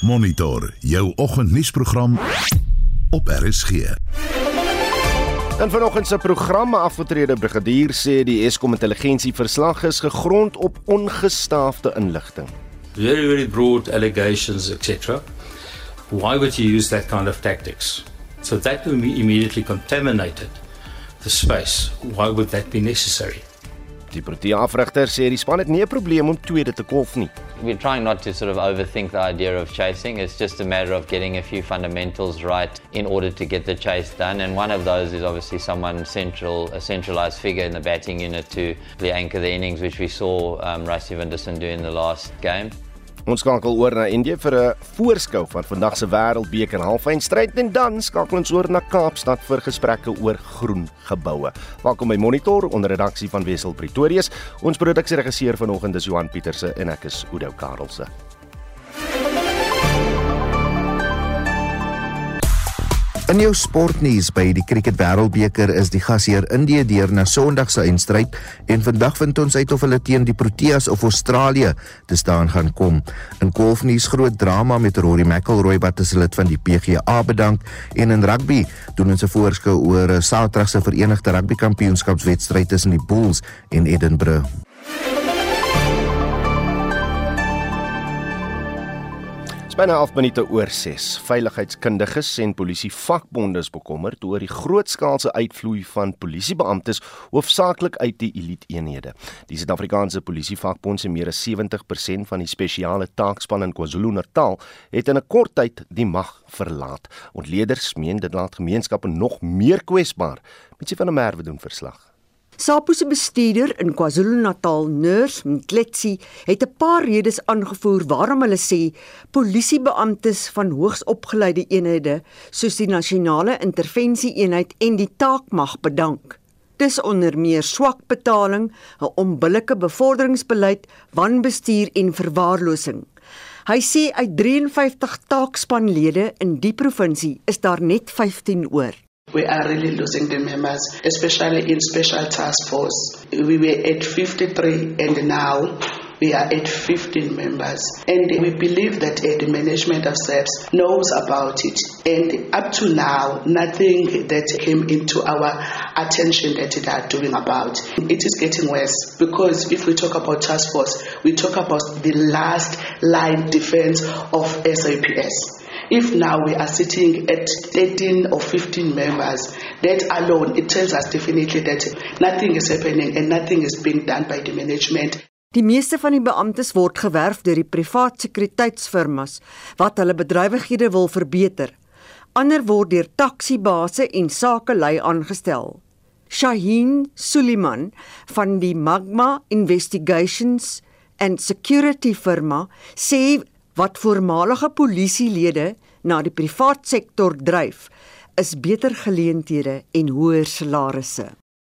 Monitor jou oggendnuusprogram op RSG. In vanoggend se programme afgetrede brigadier sê die Eskom intelligensieverslag is gegrond op ongestaafde inligting. Very very broad allegations etc. Why would you use that kind of tactics? So that immediately contaminated the space. Why would that be necessary? Die Protea afrigter sê die span het nie 'n probleem om tweede te kolf nie. We're trying not to sort of overthink the idea of chasing. It's just a matter of getting a few fundamentals right in order to get the chase done. And one of those is obviously someone central, a centralized figure in the batting unit to anchor the innings, which we saw um, Rassie Vanderson do in the last game. Ons skakel oor na Indië vir 'n voorskou van vandag se Wêreldbeker halfeindstryd en dan skakel ons oor na Kaapstad vir gesprekke oor groen geboue. Welkom by Monitor onder redaksie van Wessel Pretorius. Ons produksieregisseur vanoggend is Johan Pieterse en ek is Udo Karlse. In jou sportnuus by die Cricket Wêreldbeker is die gasheer Indië deur na Sondag se eindstryd en vandag vind ons uit of hulle teen die Proteas of Australië te staan gaan kom. In golfnuus groot drama met Rory McIlroy wat as lid van die PGA bedank en in rugby doen ons 'n voorskou oor 'n Saterdag se Verenigde Rugby Kampioenskapswedstryd tussen die Bulls en Edinburgh. Byna 11 minute oor 6. Veiligheidskundiges en polisie vakbonde is bekommerd oor die grootskaalse uitvloei van polisiebeamptes hoofsaaklik uit die elite eenhede. Die Suid-Afrikaanse Polisie Vakbond se meer as 70% van die spesiale taakspan in KwaZulu-Natal het in 'n kort tyd die mag verlaat. Ontleeders meen dit laat gemeenskappe nog meer kwesbaar. Mitsie van der Merwe doen verslag. SAPO se bestuurder in KwaZulu-Natal, Nurse Mkletsi, het 'n paar redes aangevoer waarom hulle sê polisiebeamptes van hoogs opgeleide eenhede soos die nasionale intervensie eenheid en die taakmag bedank. Dis onder meer swak betaling, 'n onbillike bevorderingsbeleid, wanbestuur en verwaarlosing. Hy sê uit 53 taakspanlede in die provinsie is daar net 15 oor. We are really losing the members, especially in special task force. We were at 53 and now we are at 15 members. And we believe that uh, the management of SEPS knows about it. And up to now, nothing that came into our attention that they are doing about. It is getting worse because if we talk about task force, we talk about the last line defense of SAPS. If now we are sitting at 13 or 15 members, that alone, it tells us definitely that nothing is happening and nothing is being done by the management. Die meeste van die beamptes word gewerf deur die privaat sekuriteitsfirmas wat hulle bedrywighede wil verbeter. Ander word deur taksiebase en sakelei aangestel. Shaheen Suliman van die Magma Investigations and Security firma sê wat voormalige polisielede na die privaat sektor dryf, is beter geleenthede en hoër salarisse.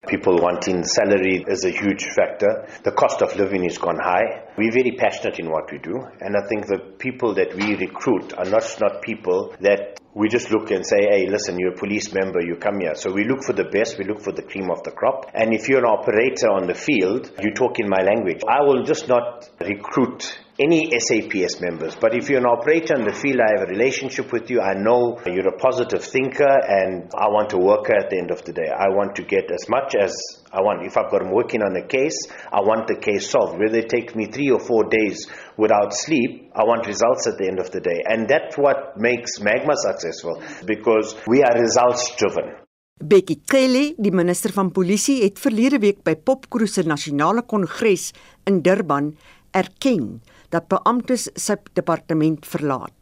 People wanting salary is a huge factor. The cost of living has gone high. We're very passionate in what we do, and I think the people that we recruit are not not people that we just look and say, hey, listen, you're a police member, you come here. So we look for the best, we look for the cream of the crop. And if you're an operator on the field, you talk in my language. I will just not recruit any SAPS members. But if you're an operator in the field, I have a relationship with you. I know you're a positive thinker and I want to work at the end of the day. I want to get as much as I want. If I've got them working on a case, I want the case solved. Whether it takes me three or four days without sleep, I want results at the end of the day. And that's what makes Magma successful because we are results driven. Becky Kelly, die minister van polisie, het verlede week by Popcruise se nasionale kongres in Durban erken dat beamptes sy departement verlaat.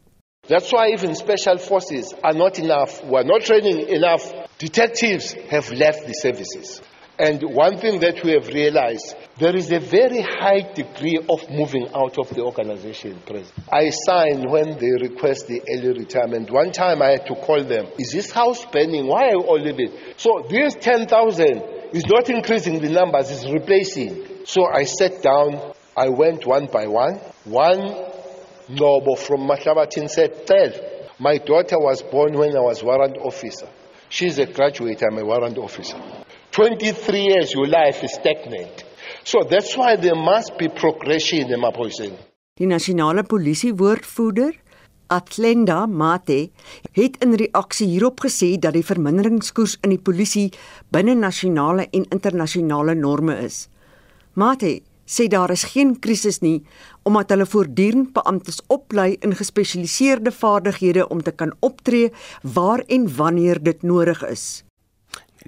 That's why even special forces are not enough. We're not training enough. Detectives have left the services. And one thing that we have realized, there is a very high degree of moving out of the organization. I signed when they request the early retirement. One time I had to call them, is this house burning? Why are you all leaving? So this 10,000 is not increasing the numbers, it's replacing. So I sat down, I went one by one. One noble from Mahlabatin said, Tell, my daughter was born when I was warrant officer. She's a graduate, I'm a warrant officer. 23 years, your life is stagnant. So that's why there must be progression in Mapoisen. Die nasionale polisie woordvoerder, Atlenda Mate het in reaksie hierop gesê dat die verminderingskoers in die polisie binne nasionale en internasionale norme is. Mate sê daar is geen krisis nie omdat hulle voortdurend beamptes oplei in gespesialiseerde vaardighede om te kan optree waar en wanneer dit nodig is.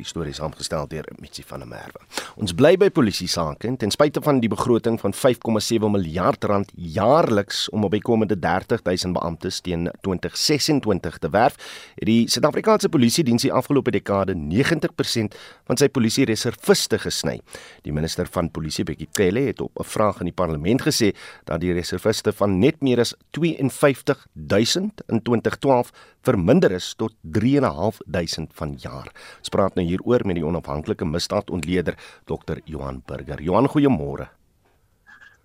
Die storie is saamgestel deur Mitsi van der Merwe. Ons bly by polisie sake en ten spyte van die begroting van 5,7 miljard rand jaarliks om op bykomende 30000 beamptes teen 2026 te werf, het die Suid-Afrikaanse polisie diens die afgelope dekade 90% van sy polisie reserviste gesny. Die minister van polisie Bekkie Cele het op 'n vraag in die parlement gesê dat die reserviste van net meer as 52000 in 2012 verminder is tot 3.500 van jaar. Ons praat nou hieroor met die onafhanklike misdaadontleder Dr. Johan Burger. Johan, goeiemôre.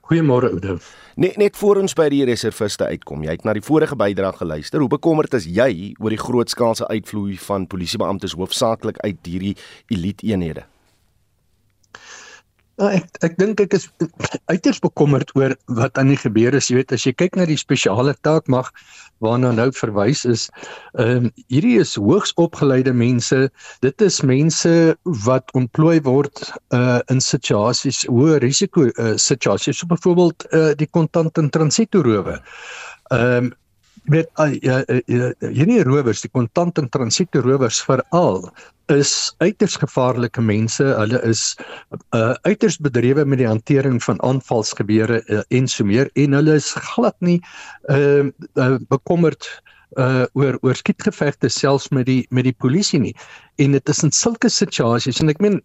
Goeiemôre Oude. Net net voor ons by die reserviste uitkom, jy het na die vorige bydrae geluister. Hoe bekommerd is jy oor die grootskaalse uitvloei van polisiebeamptes hoofsaaklik uit hierdie elite eenhede? Nou, ek ek dink ek is uiters bekommerd oor wat aan die gebeur is. Jy weet as jy kyk na die spesiale taakmag waarna nou verwys is, ehm um, hierdie is hoogs opgeleide mense. Dit is mense wat ontplooi word uh in situasies, hoë risiko uh, situasies, so byvoorbeeld uh die kontant en transitoerowe. Ehm um, met uh, uh, uh, hierdie rowers, die kontant en transitoerowers veral is uiters gevaarlike mense. Hulle is uh, uiters bedrewe met die hantering van aanvalsgebeure uh, en so meer en hulle is glad nie uh, uh, bekommerd oor oor skietgevegte selfs met die met die polisie nie en dit is in sulke situasies en ek meen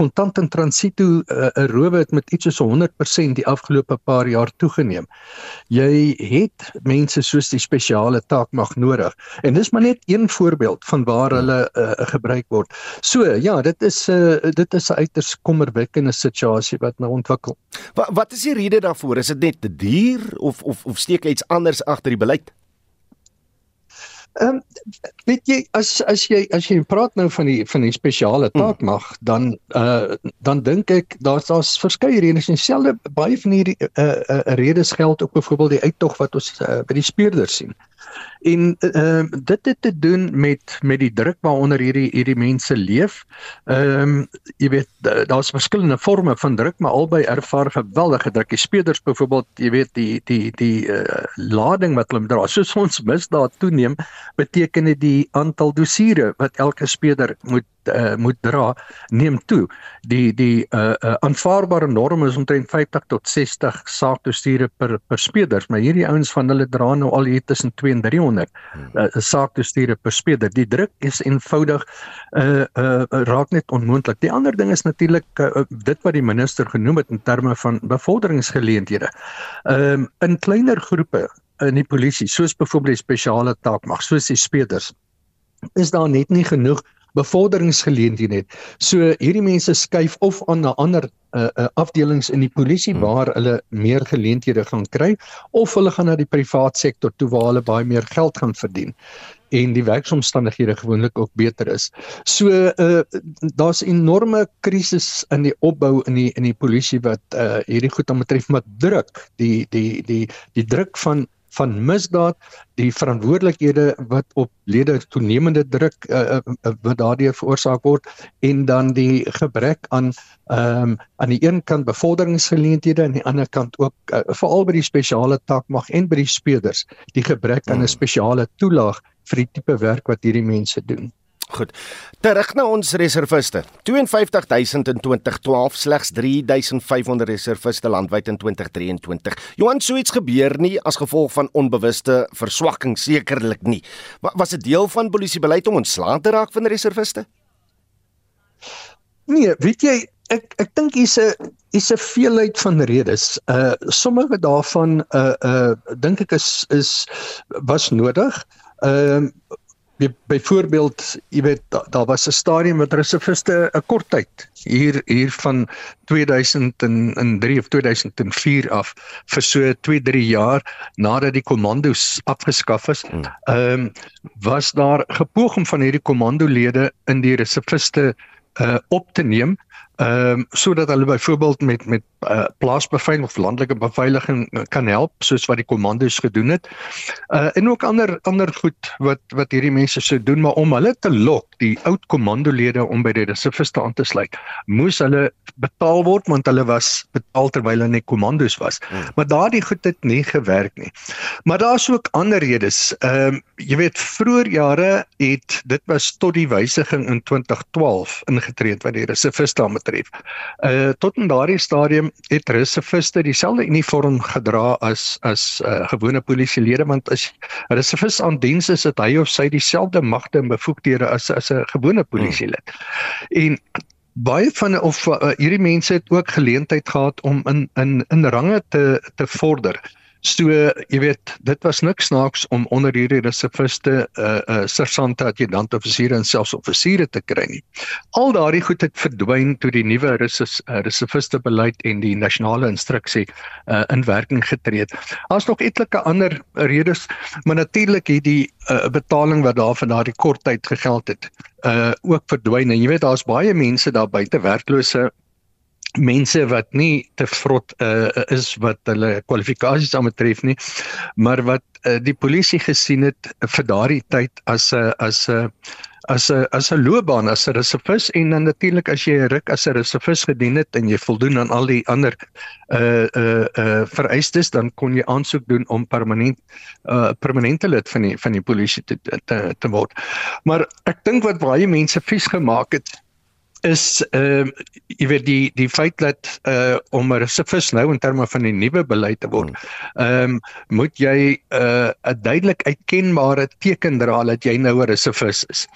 kontant en transito 'n uh, uh, rowe het met iets soos 100% die afgelope paar jaar toegeneem. Jy het mense soos die spesiale taakmag nodig en dis maar net een voorbeeld van waar hulle uh, gebruik word. So ja, dit is 'n uh, dit is 'n uiters kommerwekkende situasie wat nou ontwikkel. Wat wat is die rede daarvoor? Is dit net te duur of of of steek iets anders agter die beleid? Ehm um, weet jy as as jy as jy praat nou van die van die spesiale hmm. taakmag hmm. dan uh dan dink ek daar's daar's verskeie redes en selfde baie van hierdie uh, uh redes geld ook byvoorbeeld die uittog wat ons uh, by die speurders sien. En ehm uh, dit het te doen met met die druk waaronder hierdie hierdie mense leef. Ehm um, jy weet daar's verskillende forme van druk, maar albei ervaar geweldige druk. Die speurders byvoorbeeld, jy weet die die die uh, lading wat hulle dra. Soos ons misdaad toeneem, beteken dit die aantal dosiere wat elke speurder moet uh, moet dra neem toe. Die die uh, uh, aanvaarbare norm is omtrent 50 tot 60 saakdossiere per per speurder, maar hierdie ouens van hulle dra nou al hier tussen 2 en 300 uh, saakdossiere per speurder. Die druk is eenvoudig uh, uh, raak net onmoontlik. Die ander ding is natuurlik uh, dit wat die minister genoem het in terme van bevorderingsgeleenthede. Ehm um, in kleiner groepe in die polisie, soos byvoorbeeld die spesiale taakmag, soos die speurders, is daar net nie genoeg bevorderingsgeleenthede het. So hierdie mense skuif of aan na ander uh, uh, afdelings in die polisie hmm. waar hulle meer geleenthede gaan kry of hulle gaan na die privaat sektor toe waar hulle baie meer geld gaan verdien en die werksomstandighede gewoonlik ook beter is. So uh daar's enorme krisis in die opbou in die in die polisie wat uh hierdie goed aan betref met druk, die die die die druk van van misdaad, die verantwoordelikhede wat op lede toenemende druk uh, uh, wat daardeur veroorsaak word en dan die gebrek aan ehm um, aan die een kant bevorderingsgeleenthede en aan die ander kant ook uh, veral by die spesiale takmag en by die speurders die gebrek aan 'n hmm. spesiale toelaag vir die tipe werk wat hierdie mense doen. Goed. Terug na ons reserviste. 52000 in 2012, slegs 3500 reserviste landwyd in 2023. Johan sou iets gebeur nie as gevolg van onbewuste verswakking sekerlik nie. Was dit deel van polisiebeleid om ontslae te raak van reserviste? Nee, weet jy, ek ek dink hier's 'n is 'n veelheid van redes. Uh sommige daarvan uh uh dink ek is is was nodig. Ehm uh, byvoorbeeld, jy weet daar da was 'n stadium met reserviste 'n kort tyd hier hier van 2003 of 2004 af vir so 2-3 jaar nadat die kommandos afgeskaf is. Hmm. Ehm um, was daar gepoog om van hierdie kommandolede in die reserviste uh op te neem ehm um, sodat hulle byvoorbeeld met met uh, plaasbeveiliging of landelike beveiliging kan help soos wat die kommandos gedoen het. Uh en ook ander ander goed wat wat hierdie mense sou doen maar om hulle te lok, die oud kommandolede om by die reserviste aan te sluit, moes hulle betaal word want hulle was betaal terwyl hulle net kommandos was. Hmm. Maar daardie goed het nie gewerk nie. Maar daar's ook ander redes. Ehm um, jy weet vroeër jare het dit was tot die wysiging in 2012 ingetree wat die reserviste betref. Uh tot in daardie stadium het reserviste dieselfde uniform gedra as as uh, gewone polisielede want as reservis aan diens is dit hy of sy dieselfde magte en bevoegdhede as as 'n gewone polisielid. Hmm. En baie van of uh, hierdie mense het ook geleentheid gehad om in in in range te te vorder. So jy weet, dit was niks snaaks om onder hierdie reserviste 'n uh, eh, 'n uh, eh, sersante, adjutant, offisiere en selfs offisiere te kry nie. Al daardie goed het verdwyn toe die nuwe eh, reserviste beleid en die nasionale instruksie uh, in werking getree het. Daar's nog etlike ander redes, maar natuurlik het die uh, betaling wat daar van daardie kort tyd gegeld het, uh ook verdwyn en jy weet daar's baie mense daar buite werklose mense wat nie te vrot uh, is wat hulle kwalifikasies aanbetref nie maar wat uh, die polisie gesien het vir daardie tyd as 'n as 'n as 'n as 'n loopbaan as 'n reservis en dan natuurlik as jy 'n ruk as 'n reservis gedien het en jy voldoen aan al die ander uh uh uh vereistes dan kon jy aansoek doen om permanent uh permanente lid van die van die polisie te te, te word. Maar ek dink wat baie mense vies gemaak het is ehm uh, jy weet die die feit dat uh om 'n reservis nou in terme van die nuwe beleid te word. Ehm um, moet jy 'n uh, 'n duidelik uitkenbare teken dra dat jy nou 'n reservis is.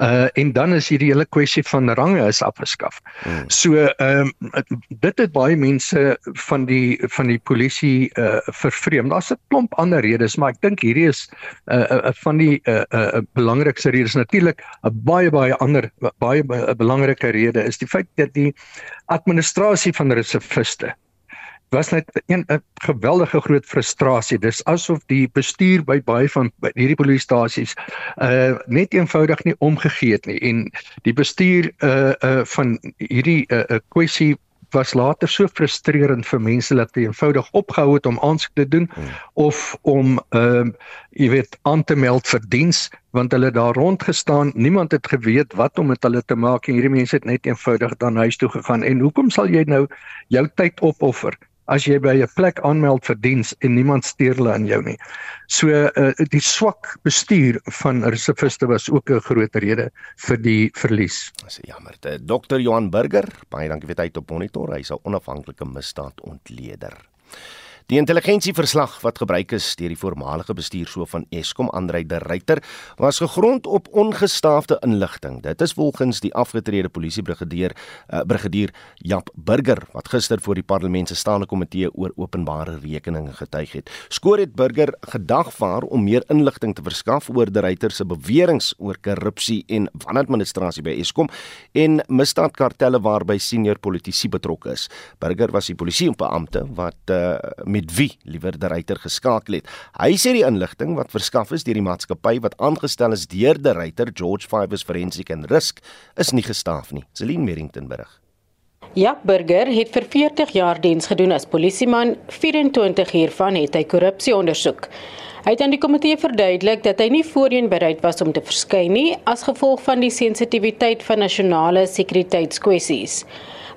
Uh en dan is hierdie hele kwessie van range is afgeskaf. Hmm. So ehm um, dit het baie mense van die van die polisie uh vervreem. Daar's 'n klomp ander redes, maar ek dink hierdie is 'n uh, uh, van die uh, uh belangrikste redes natuurlik 'n baie baie ander baie 'n belangrike rede is die feit dat die administrasie van reserviste was net 'n geweldige groot frustrasie. Dis asof die bestuur by baie van by hierdie polisiestasies uh net eenvoudig nie omgegee het nie en die bestuur uh uh van hierdie uh kwessie was later so frustrerend vir mense dat hulle eenvoudig opgehou het om aansoek te doen hmm. of om ehm uh, jy weet aan te meld vir diens want hulle daar rond gestaan niemand het geweet wat om met hulle te maak en hierdie mense het net eenvoudig dan huis toe gegaan en hoekom sal jy nou jou tyd opoffer as jy by 'n plek aanmeld vir diens en niemand steur hulle aan jou nie. So uh, die swak bestuur van reserviste was ook 'n groot rede vir die verlies. Dis jammer. Dr. Johan Burger, baie dankie vir tyd op monitor. Hy's 'n onafhanklike misdaadontleder. Die intelligensieverslag wat gebruik is deur die voormalige bestuurshoof van Eskom, Andrei de Ruyter, was gegrond op ongestaafde inligting. Dit is volgens die afgetrede polisiebrigadier uh, brigadier Jap Burger wat gister voor die parlement se staande komitee oor openbare rekeninge getuig het. Skoor het Burger gedagvaar om meer inligting te verskaf oor de Ruyter se beweringe oor korrupsie en wanadministrasie by Eskom en misdaadkartelle waarby senior politici betrokke is. Burger was die polisiebeampte wat uh, met wie liewer die ryter geskakel het. Hy sê die inligting wat verskaf is deur die maatskappy wat aangestel is deur die ryter George Fivers Forensic and Risk is nie gestaaf nie. Celine Merrington berig. Jaap Burger het vir 40 jaar diens gedoen as polisieman. 24 hiervan het hy korrupsie ondersoek. Hy het aan die komitee verduidelik dat hy nie voorheen bereid was om te verskyn nie as gevolg van die sensitiwiteit van nasionale sekuriteitskwessies.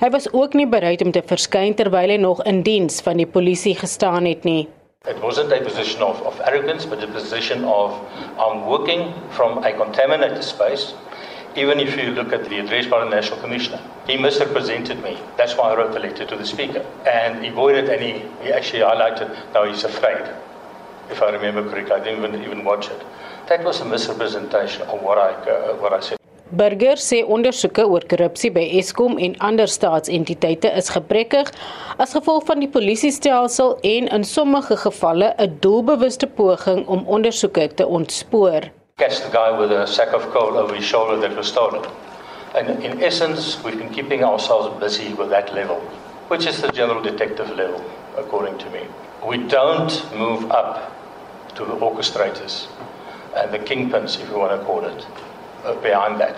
Hy was ook nie bereid om te verskyn terwyl hy nog in diens van die polisie gestaan het nie. It wasn't a position of, of arrogance, but a position of I'm working from a contaminated space. Even if you look at the address by the National Commissioner, he misrepresented me. That's why I wrote the letter to the Speaker. And he avoided any, he actually highlighted, now he's afraid. If I remember correctly, I didn't even, even watch it. That was a misrepresentation of what I, uh, what I said. Burger sê ondersoeke oor korrupsie by Eskom en ander staatsentiteite is gebrekkig as gevolg van die polisiestelsel en in sommige gevalle 'n doelbewuste poging om ondersoeke te ontspoor. Catch the guy with a sack of coal over his shoulder that was stolen. And in essence, we've been keeping ourselves busy with that level, which is the general detective level, according to me. We don't move up to the orchestrators and the kingpins, if you want to call it. Behind that.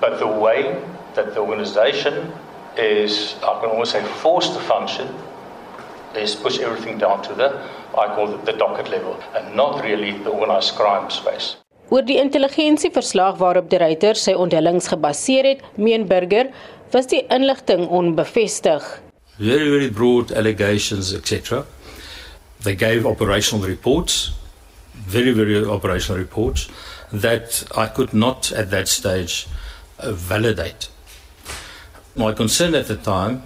But the way that the organisation is, I can almost say, forced to function, is push everything down to the, I call it the docket level, and not really the organised crime space. Oor die intelligensieverslag waarop die Reiter sy onthullings gebaseer het, meen Burger, was die inligting onbevestig. Very, very broad allegations, etc. They gave operational reports, very, very operational reports, that I could not at that stage uh, validate. My concern at the time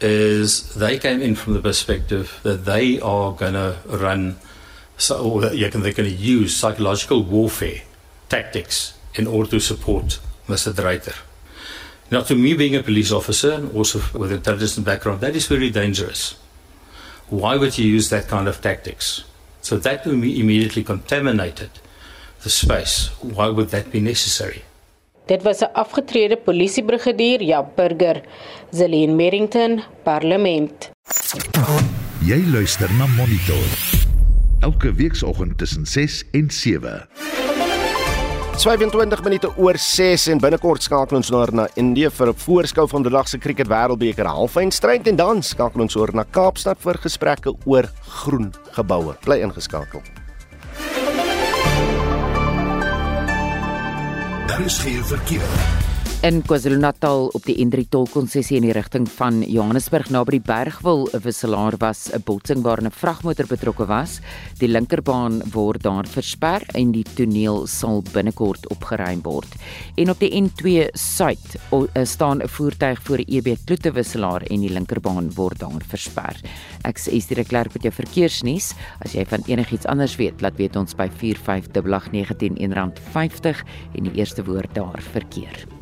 is they came in from the perspective that they are going to run, so, or they're going to use psychological warfare tactics in order to support Mr. Dreiter. Now, to me, being a police officer and also with intelligence background, that is very dangerous. Why would you use that kind of tactics? So that immediately contaminated the space. Why would that be necessary? Dit was 'n afgetrede polisiebrigadier, Jap Burger, Zelene Merrington, Parlement. Jy luister na Monitor. Elke weekoggend tussen 6 en 7. 25 minute oor 6 en binnekort skakel ons nou na Indië vir 'n voorskou van die dag se krieket wêreldbeker halfeindstryd en dan skakel ons oor na Kaapstad vir gesprekke oor groen geboue. Bly ingeskakel. Daar is geen verkeer. In KwaZulu-Natal op die N3 tolkonssessie in die rigting van Johannesburg naby die Bergwil 'n wisselaar was 'n botsing waarin 'n vragmotor betrokke was. Die linkerbaan word daar versper en die toneel sal binnekort opgeruim word. En op die N2 suid staan 'n voertuig voor 'n EB Kloete wisselaar en die linkerbaan word daar versper. Ek is die Klerk met jou verkeersnuus. As jy van enigiets anders weet, laat weet ons by 458919 R50 en die eerste woord daar verkeer.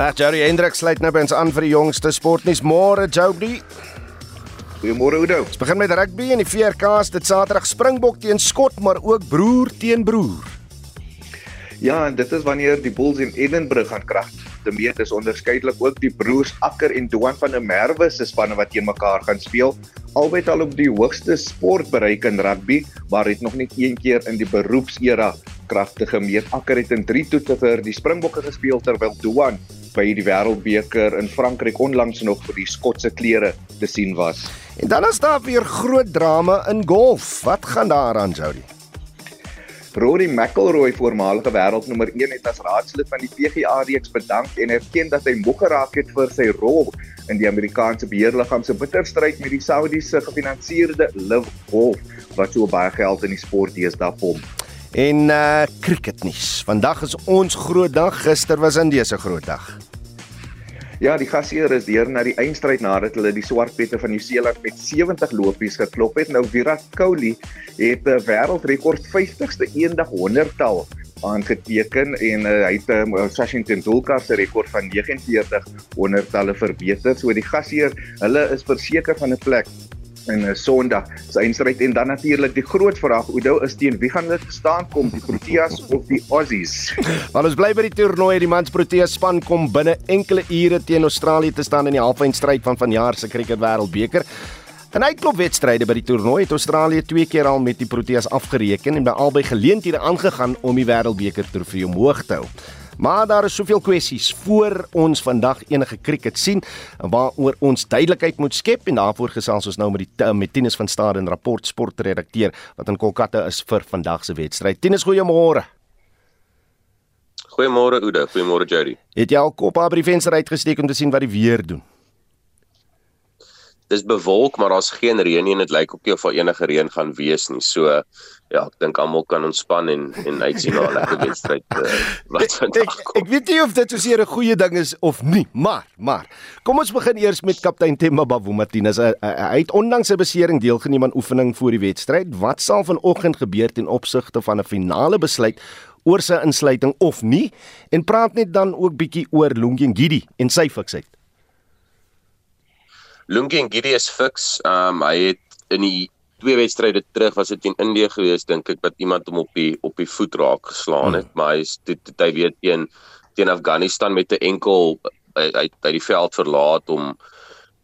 Dag Jerry Hendrik sluit nou by ons aan vir die jongste sportnuus. Môre Jody. Goeiemôre Oudo. Ons begin met rugby en die VRK's dit Saterdag Springbok teen Skot, maar ook broer teen broer. Ja, en dit is wanneer die Bulls in Edinburgh gaan krag. Te meet is onderskeidelik ook die broers Akker en Doan van der Merwe se spanne wat teen mekaar gaan speel. Albei al op die hoogste sport bereik in rugby, maar het nog net een keer in die beroepsera kragte gemeet. Akker het in 3 toetse vir die Springbokke gespeel terwyl Doan by die Wêreldbeker in Frankryk onlangs nog vir die Skotse klere te sien was. En dan is daar weer groot drama in golf. Wat gaan daar aan, Jody? Rory McIlroy, voormalige wêreldnommer 1, het as raadslid van die PGA reeks bedank en erken dat hy moeg geraak het vir sy rol in die Amerikaanse beheerliggaam se bitterstryd met die Saudiese gefinansierde LIV Golf wat so baie geld in die sport deesdae pomp. En uh cricketnuus. Vandag is ons groot dag. Gister was Indië se groot dag. Ja, die gasheer is deur na die eindstryd nadat hulle die Swartpette van Nieu-Seeland met 70 lopies geklop het. Nou Virat Kohli het 'n wêreldrekord 50ste eendag 100-tal aangeteken en uh, hy het uh, Sachin Tendulkar se rekord van 49 100-talle verbeter. So die gasheer, hulle is verseker van 'n plek en uh, Sondag se eindstryd en dan natuurlik die groot vraag Oudo is teen wie gaan dit staan kom die Proteas of die Aussies. Want ons bly by die toernooi die mans Proteas span kom binne enkele ure teen Australië te staan in die halfeindstryd van vanjaar se Cricket Wêreldbeker. In uitklopwedstryde by die toernooi het Australië twee keer al met die Proteas afgereken en by albei geleenthede aangegaan om die Wêreldbeker trofee omhoog te hou. Maar daar is soveel kwessies voor ons vandag enige cricket sien waaroor ons duidelikheid moet skep en daarvoor gesels ons nou met die met Tinus van Staden rapport sportredakteur wat in Kolkata is vir vandag se wedstryd. Tinus, goeiemôre. Goeiemôre Oude, goeiemôre Jerry. Het jy al kop op by die venster uitgesteek om te sien wat die weer doen? Dis bewolk, maar daar's geen reën nie en dit lyk ook nie of daar enige reën gaan wees nie. So ja, ek dink almal kan ontspan en en uitsien na 'n lekker wedstryd uh, wat vandag kom. Ek, ek weet nie of dit so 'n goeie ding is of nie, maar maar kom ons begin eers met kaptein Themba Bavuma-Martinez. Hy, hy het ondanks sy besering deelgeneem aan oefening vir die wedstryd. Wat sal vanoggend gebeur ten opsigte van 'n finale besluit oor sy insluiting of nie? En praat net dan ook bietjie oor Lungi en sy fiksheid. Lungi en Gidi is fiks. Um hy het in die twee wedstryde terug was dit in Indië gewees dink ek wat iemand hom op die op die voet raak geslaan het, hmm. maar hy is dit hy weet teen teen Afghanistan met 'n enkel hy hy die veld verlaat om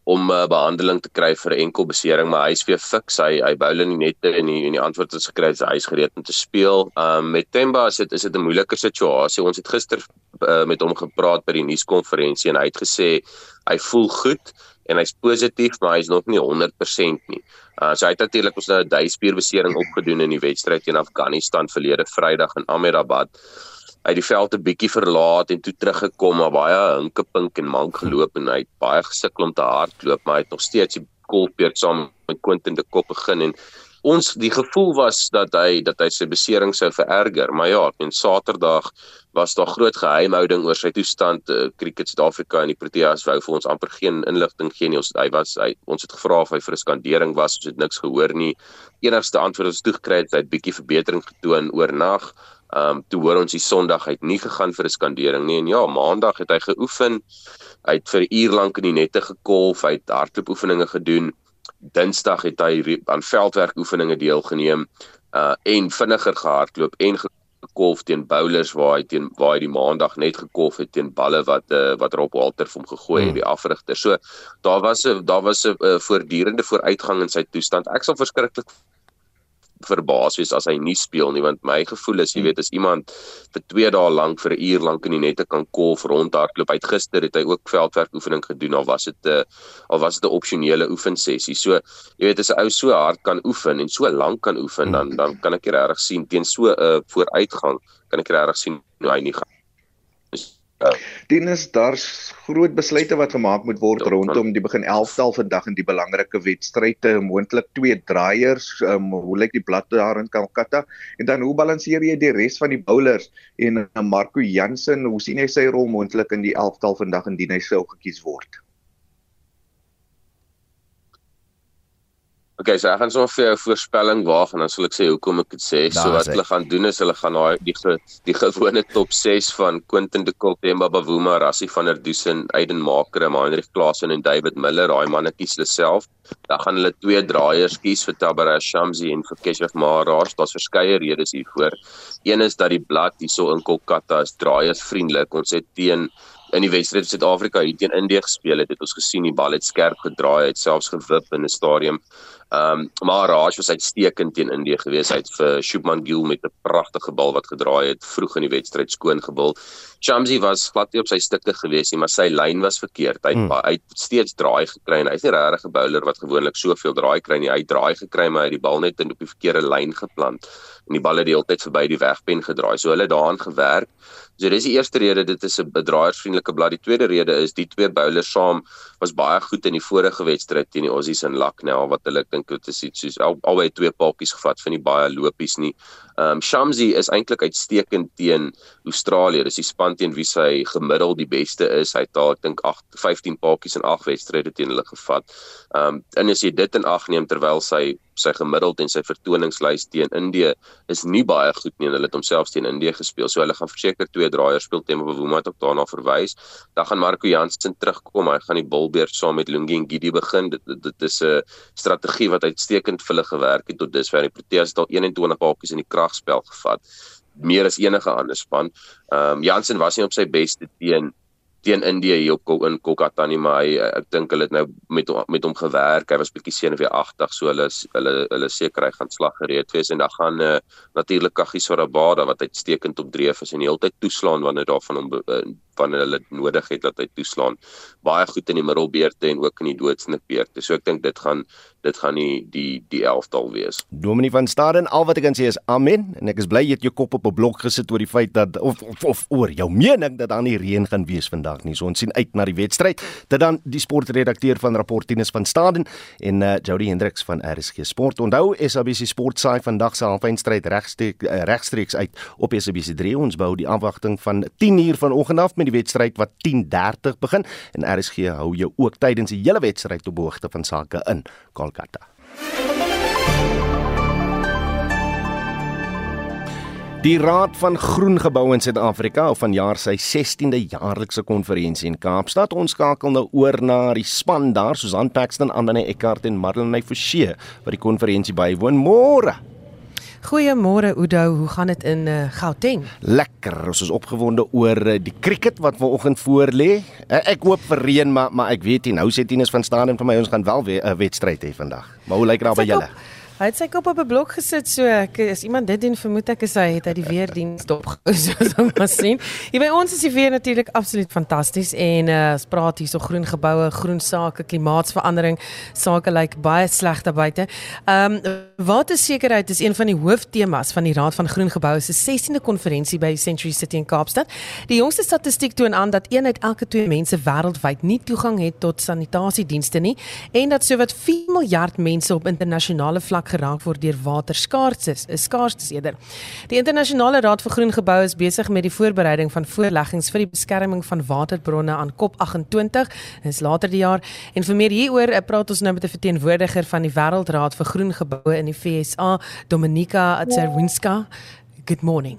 om uh, behandeling te kry vir 'n enkel besering, maar hy's weer fiks. Hy hy bou hulle net en die en die antwoord is gekry dat hy's gereed om te speel. Um met Temba is dit is dit 'n moeilike situasie. Ons het gister uh, met hom gepraat by die nuuskonferensie en hy het gesê hy voel goed en hy's positief, maar hy's nog nie 100% nie. Uh so hy het natuurlik ons nou 'n duispierbesering opgedoen in die wedstryd teen Afghanistan verlede Vrydag in Ahmedabad uit die veld 'n bietjie verlaat en toe teruggekom maar baie hinkepink en mank geloop en hy het baie gesukkel om te hardloop maar hy het nog steeds die kolpeer saam met Quentin de Kop begin en ons die gevoel was dat hy dat hy sy besering sou vererger maar ja en Saterdag was daar groot geheimhouding oor sy toestand. Uh, cricket Suid-Afrika en die Proteas wou vir ons amper geen inligting gee nie. Ons hy was hy ons het gevra of hy vir 'n skandering was ons het niks gehoor nie. Enigste antwoord wat ons toe gekry het hy het bietjie verbetering getoon oornag Ehm um, toe hoor ons die Sondag het nie gegaan vir 'n skandering nie en ja, Maandag het hy geoefen. Hy het vir 'n uur lank in die nette gekolf, hy het hardloopoefeninge gedoen. Dinsdag het hy aan veldwerk oefeninge deelgeneem uh en vinniger gehardloop en gekolf teen bowlers waar hy teen waar hy die Maandag net gekolf het teen balle wat uh, wat Rob Walter vir hom gegooi het hmm. die afrigter. So daar was 'n daar was 'n uh, voortdurende vooruitgang in sy toestand. Ek sal verskriklik verbaas wees as hy nie speel nie want my gevoel is jy hmm. weet as iemand vir 2 dae lank vir 'n uur lank in die nette kan kolf rondhardloop uit gister het hy ook veldwerk oefening gedoen al was dit 'n al was dit 'n opsionele oefensessie. So jy weet as 'n ou so hard kan oefen en so lank kan oefen dan dan kan ek regtig sien teen so 'n uh, vooruitgang kan ek regtig sien hoe hy nie gaan Dienes daar's groot besluite wat gemaak moet word ja, rondom die begin 11tal vandag in die belangrike wedstryde, moontlik twee draaiers. Um, hoe lyk die blad daar in Calcutta? En dan hoe balanseer jy die res van die bowlers en uh, Marco Jansen, hoe sien jy sy rol moontlik in die 11tal vandag indien hy sou gekies word? Okay, so ek gaan sommer vir jou 'n voorspelling waag en dan sal ek sê hoekom ek dit sê. So wat hulle gaan doen is hulle gaan daai die die gewone top 6 van Quentin de Kock, Themba Bavuma, Rassie van der Dusen, Aiden Maker, Heinrich Klaasen en David Miller. Daai manne kies hulle self. Dan gaan hulle twee draaiers kies vir Tabara Shamsi en vir Keshav Maharaj. Daar's verskeie redes hiervoor. Een is dat die blad hierso in Kolkata is draaiers vriendelik. Ons het teen in die wedstryd in Suid-Afrika hier teen Indië gespeel het, het ons gesien die bal het skerp gedraai, het selfs gewip in 'n stadium. Ehm um, maar Raj was uitstekend teen Indië gewees. Hy het vir Shubman Gill met 'n pragtige bal wat gedraai het vroeg in die wedstryd skoon gebul. Shamsi was glad nie op sy stukke gewees nie, maar sy lyn was verkeerd. Hy het, hmm. hy het steeds draai gekry en hy's nie regtig 'n bowler wat gewoonlik soveel draai kry nie. Hy het draai gekry maar hy het die bal net in op die verkeerde lyn geplant en die bal het die hele tyd verby die wegpen gedraai. So hulle daaraan gewerk. So dis die eerste rede dit is 'n bedraiersvriendelike blad. Die tweede rede is die twee bowlers saam was baie goed in die vorige wedstryd teen die Aussies in Lucknow wat hulle ek dink dit is iets soos al, albei twee paadjies gevat van die baie lopies nie. Ehm um, Shamsi is eintlik uitstekend teen Australië. Dis die span teen wie sy gemiddeld die beste is. Hy het daar ek dink 8 15 paadjies in 8 wedstryde teen hulle gevat. Ehm um, en as jy dit in ag neem terwyl sy sy gemiddeld en sy vertoningslys teen Indië is nie baie goed nie en hulle het homself teen Indië gespeel. So hulle gaan verseker twee draaiers speel teen Mboma het ook daarna verwys. Dan gaan Marco Jansen terugkom. Hy gaan die bolbeerd saam met Lungi en Gidi begin. Dit dit, dit is 'n strategie wat uitstekend vir hulle gewerk het tot dusver. Die Proteas het al 21 paadjies in die kragspel gevat meer as enige ander span. Ehm um, Jansen was nie op sy beste teen teen Indië hier op in Kolkata nie maar hy ek dink hulle het nou met met hom gewerk. Hy was bietjie senuweeagtig so hulle hulle hulle seker hy gaan slag gereed wees en dan gaan uh, natuurlik Kagiso Rabada wat uitstekend op dreef is en die hele tyd toeslaan wanneer daarvan hom uh, wanneer hulle nodig het dat hy toeslaan. Baie goed in die middelbeerte en ook in die doodsnikbeerte. So ek dink dit gaan dit gaan nie die die elftal wees. Dominie van Staden, al wat ek kan sê is amen en ek is bly jy het jou kop op 'n blok gesit oor die feit dat of of, of oor jou mening dat daar nie reën gaan wees vandag nie. So ons sien uit na die wedstryd. Dit dan die sportredakteur van Rapportines van Staden en uh, Jody Hendriks van RSG Sport. Onthou SABC Sport saai vandag se halfeindstryd regstreeks uh, regstreeks uit op SABC 3. Ons bou die afwagting van 10 uur vanoggend af met die wedstryd wat 10:30 begin en RSG hou jou ook tydens die hele wedstryd op hoogte van sake in Kolkata. Die Raad van Groen Gebou in Suid-Afrika hou vanjaar sy 16de jaarlikse konferensie in Kaapstad. Ons skakel nou oor na die span daar, Susan Paxton, Andane Eckart en Marlene Forsie wat die konferensie bywoon. Môre Goeiemôre Udo, hoe gaan dit in uh, Gauteng? Lekker. Ons is opgewonde oor uh, die cricket wat vanoggend voor lê. Uh, ek hoop vir reën, maar maar ek weet nie nou sê Tinus van staan en vir my ons gaan wel weer 'n uh, wedstryd hê vandag. Maar hoe lyk dit nou by julle? Op? Hy het sy kop op 'n blok gesit so ek as iemand dit doen vermoed ek is hy het hy die weerdiens dop so maar sien. Hier by ons is die weer natuurlik absoluut fantasties en uh ons praat hier so groen geboue, groen sake, klimaatsverandering, sake lyk like baie sleg daar buite. Um watersekerheid is een van die hooftemas van die Raad van Groen Geboue se 16de konferensie by Century City in Kaapstad. Die jongste statistiek toon aan dat een uit elke twee mense wêreldwyd nie toegang het tot sanitasiedienste nie en dat sowat 4 miljard mense op internasionale vlak raak geraak word deur waterskaarses, is skaarses eerder. Die internasionale raad vir groen geboue is besig met die voorbereiding van voorleggings vir die beskerming van waterbronne aan COP28. Dit is later die jaar en vir meer hieroor eh, praat ons nou met 'n verteenwoordiger van die Wêreldraad vir groen geboue in die FSA, Dominika Atzerwinska. Good morning.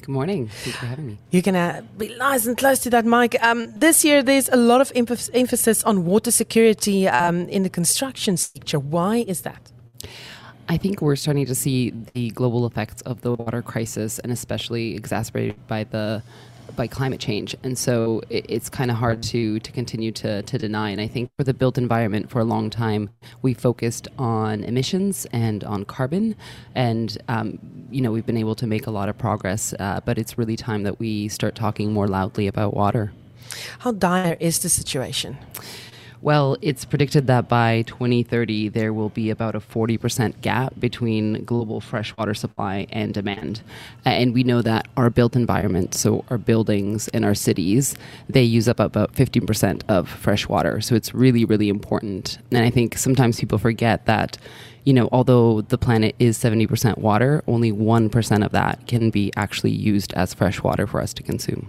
Good morning. Thanks for having me. You're going to be nice and close to that mic. Um, this year, there's a lot of emphasis on water security um, in the construction sector. Why is that? I think we're starting to see the global effects of the water crisis, and especially exacerbated by the by climate change. And so it, it's kind of hard to to continue to to deny. And I think for the built environment, for a long time, we focused on emissions and on carbon, and um, you know we've been able to make a lot of progress. Uh, but it's really time that we start talking more loudly about water. How dire is the situation? Well, it's predicted that by 2030, there will be about a 40% gap between global freshwater supply and demand. And we know that our built environment, so our buildings and our cities, they use up about 15% of fresh water. So it's really, really important. And I think sometimes people forget that you know, although the planet is 70% water, only 1% of that can be actually used as fresh water for us to consume.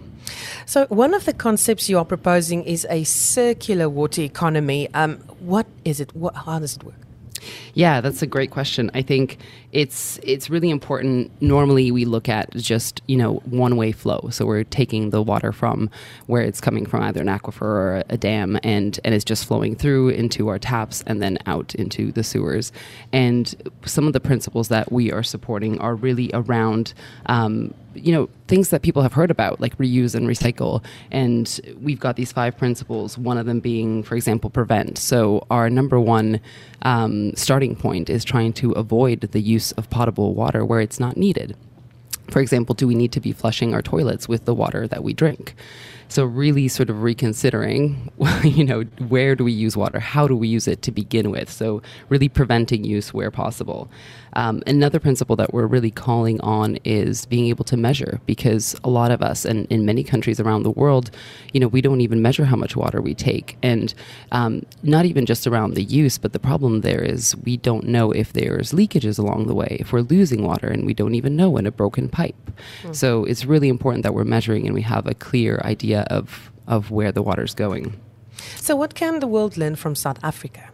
So, one of the concepts you are proposing is a circular water economy. Um, what is it? What, how does it work? Yeah, that's a great question. I think it's it's really important. Normally, we look at just you know one way flow. So we're taking the water from where it's coming from, either an aquifer or a dam, and and it's just flowing through into our taps and then out into the sewers. And some of the principles that we are supporting are really around. Um, you know things that people have heard about like reuse and recycle and we've got these five principles one of them being for example prevent so our number one um, starting point is trying to avoid the use of potable water where it's not needed. For example, do we need to be flushing our toilets with the water that we drink? So really sort of reconsidering, you know, where do we use water? How do we use it to begin with? So really preventing use where possible. Um, another principle that we're really calling on is being able to measure because a lot of us, and in many countries around the world, you know, we don't even measure how much water we take. And um, not even just around the use, but the problem there is we don't know if there's leakages along the way, if we're losing water and we don't even know in a broken pipe. Mm. So it's really important that we're measuring and we have a clear idea of, of where the water's going. So, what can the world learn from South Africa?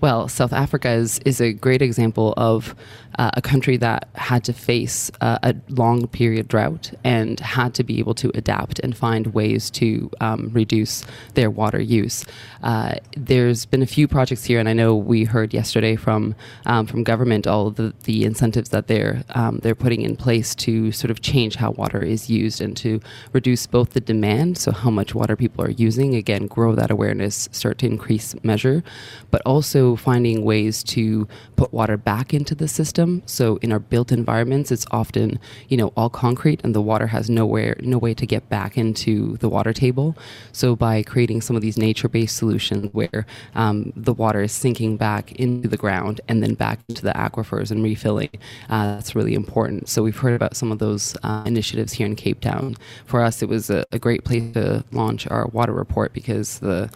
Well, South Africa is, is a great example of uh, a country that had to face uh, a long period drought and had to be able to adapt and find ways to um, reduce their water use. Uh, there's been a few projects here, and I know we heard yesterday from um, from government all the, the incentives that they're um, they're putting in place to sort of change how water is used and to reduce both the demand, so how much water people are using, again, grow that awareness, start to increase measure, but also finding ways to put water back into the system. So in our built environments, it's often you know all concrete, and the water has nowhere no way to get back into the water table. So by creating some of these nature-based solutions where um, the water is sinking back into the ground and then back into the aquifers and refilling, uh, that's really important. So we've heard about some of those uh, initiatives here in Cape Town. For us, it was a, a great place to launch our water report because the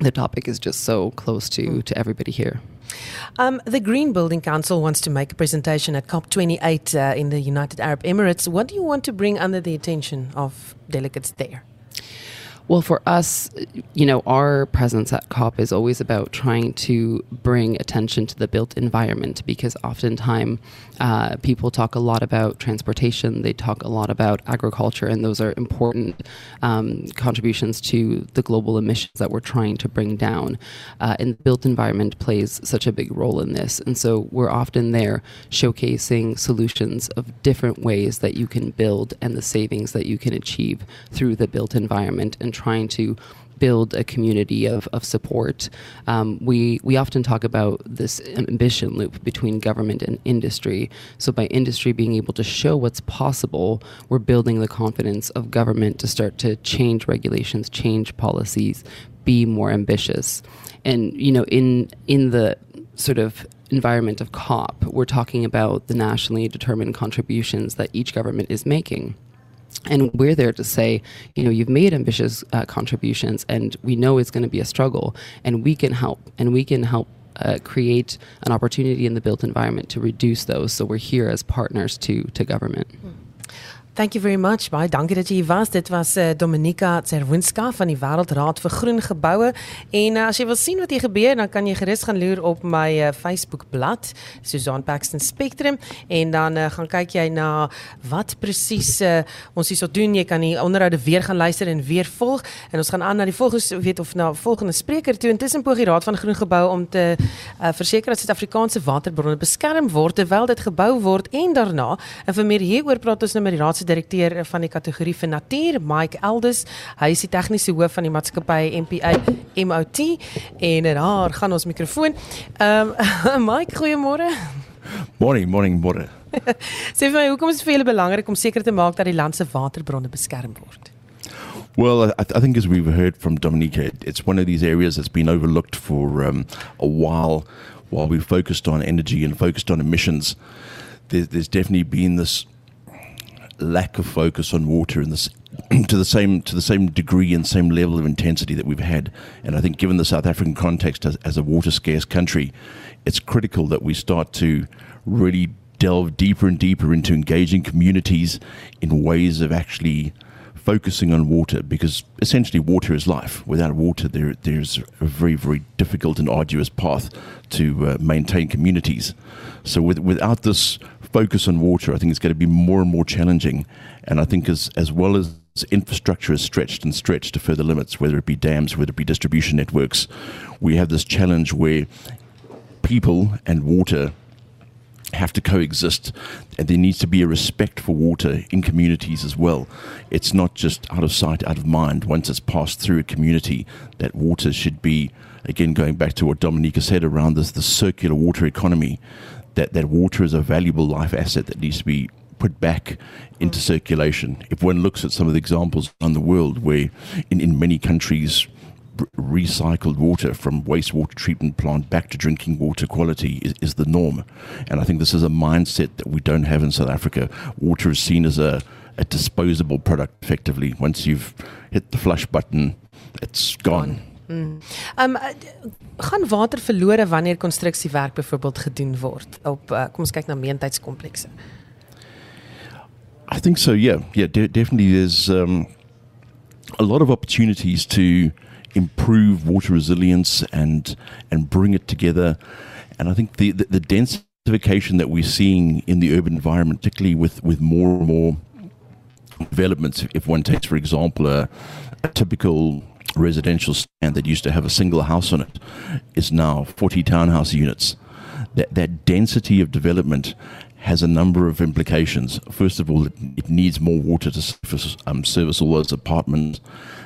the topic is just so close to, mm. to everybody here. Um, the Green Building Council wants to make a presentation at COP28 uh, in the United Arab Emirates. What do you want to bring under the attention of delegates there? Well, for us, you know, our presence at COP is always about trying to bring attention to the built environment because oftentimes uh, people talk a lot about transportation, they talk a lot about agriculture, and those are important um, contributions to the global emissions that we're trying to bring down. Uh, and the built environment plays such a big role in this. And so we're often there showcasing solutions of different ways that you can build and the savings that you can achieve through the built environment and trying to build a community of, of support. Um, we, we often talk about this ambition loop between government and industry. So, by industry being able to show what's possible, we're building the confidence of government to start to change regulations, change policies, be more ambitious. And, you know, in, in the sort of environment of COP, we're talking about the nationally determined contributions that each government is making. And we're there to say, you know, you've made ambitious uh, contributions, and we know it's going to be a struggle, and we can help, and we can help uh, create an opportunity in the built environment to reduce those. So we're here as partners to to government. Mm. Thank you very much. Baie dankie dat jy hier was. Dit was uh, Dominika Zerwinska van die Wêreldraad vir Groen Geboue. En uh, as jy wil sien wat hier gebeur, dan kan jy gerus gaan loer op my uh, Facebook bladsy, Susan Paxton Spectrum, en dan uh, gaan kyk jy na wat presies uh, ons hierso doen. Jy kan die onderhoude weer gaan luister en weer volg. En ons gaan aan na die volgende weet of na volgende spreker toe. Intussen poog die Raad van Groen Geboue om te uh, verseker dat Suid-Afrikaanse waterbronne beskerm word terwyl dit gebou word en daarna. En vir meer hieroor praat ons nou met die Raad direkteur van die kategorie vir natuur, Mike Elders. Hy is die tegniese hoof van die maatskappy MPA MOT en daar gaan ons mikrofoon. Ehm um, Mike, goeiemôre. Morning, morning, môre. Sê vir my, hoekom is dit vir julle belangrik om seker te maak dat die land se waterbronne beskerm word? Well, I, I, think as we've heard from Dominica, it's one of these areas that's been overlooked for um, a while. While we've focused on energy and focused on emissions, there's, there's definitely been this lack of focus on water in this to the same to the same degree and same level of intensity that we've had. And I think, given the South African context as, as a water scarce country, it's critical that we start to really delve deeper and deeper into engaging communities in ways of actually focusing on water because essentially water is life. Without water, there there's a very very difficult and arduous path to uh, maintain communities. So with, without this focus on water, I think it's going to be more and more challenging. And I think as as well as infrastructure is stretched and stretched to further limits, whether it be dams, whether it be distribution networks, we have this challenge where people and water have to coexist. And there needs to be a respect for water in communities as well. It's not just out of sight out of mind. Once it's passed through a community that water should be again going back to what Dominica said around this the circular water economy that, that water is a valuable life asset that needs to be put back into circulation. If one looks at some of the examples around the world where in, in many countries recycled water from wastewater treatment plant back to drinking water quality is, is the norm. And I think this is a mindset that we don't have in South Africa. Water is seen as a, a disposable product effectively. Once you've hit the flush button, it's gone. Mm. Um gaan water verlore wanneer konstruksiewerk byvoorbeeld gedoen word op uh, kom ons kyk na meentheidskomplekse. I think so yeah. Yeah, de definitely there's um a lot of opportunities to improve water resilience and and bring it together and I think the the, the densification that we're seeing in the urban environment particularly with with more and more developments if one takes for example a, a typical residential stand that used to have a single house on it is now 40 townhouse units. That, that density of development has a number of implications. First of all, it, it needs more water to service, um, service all those apartments.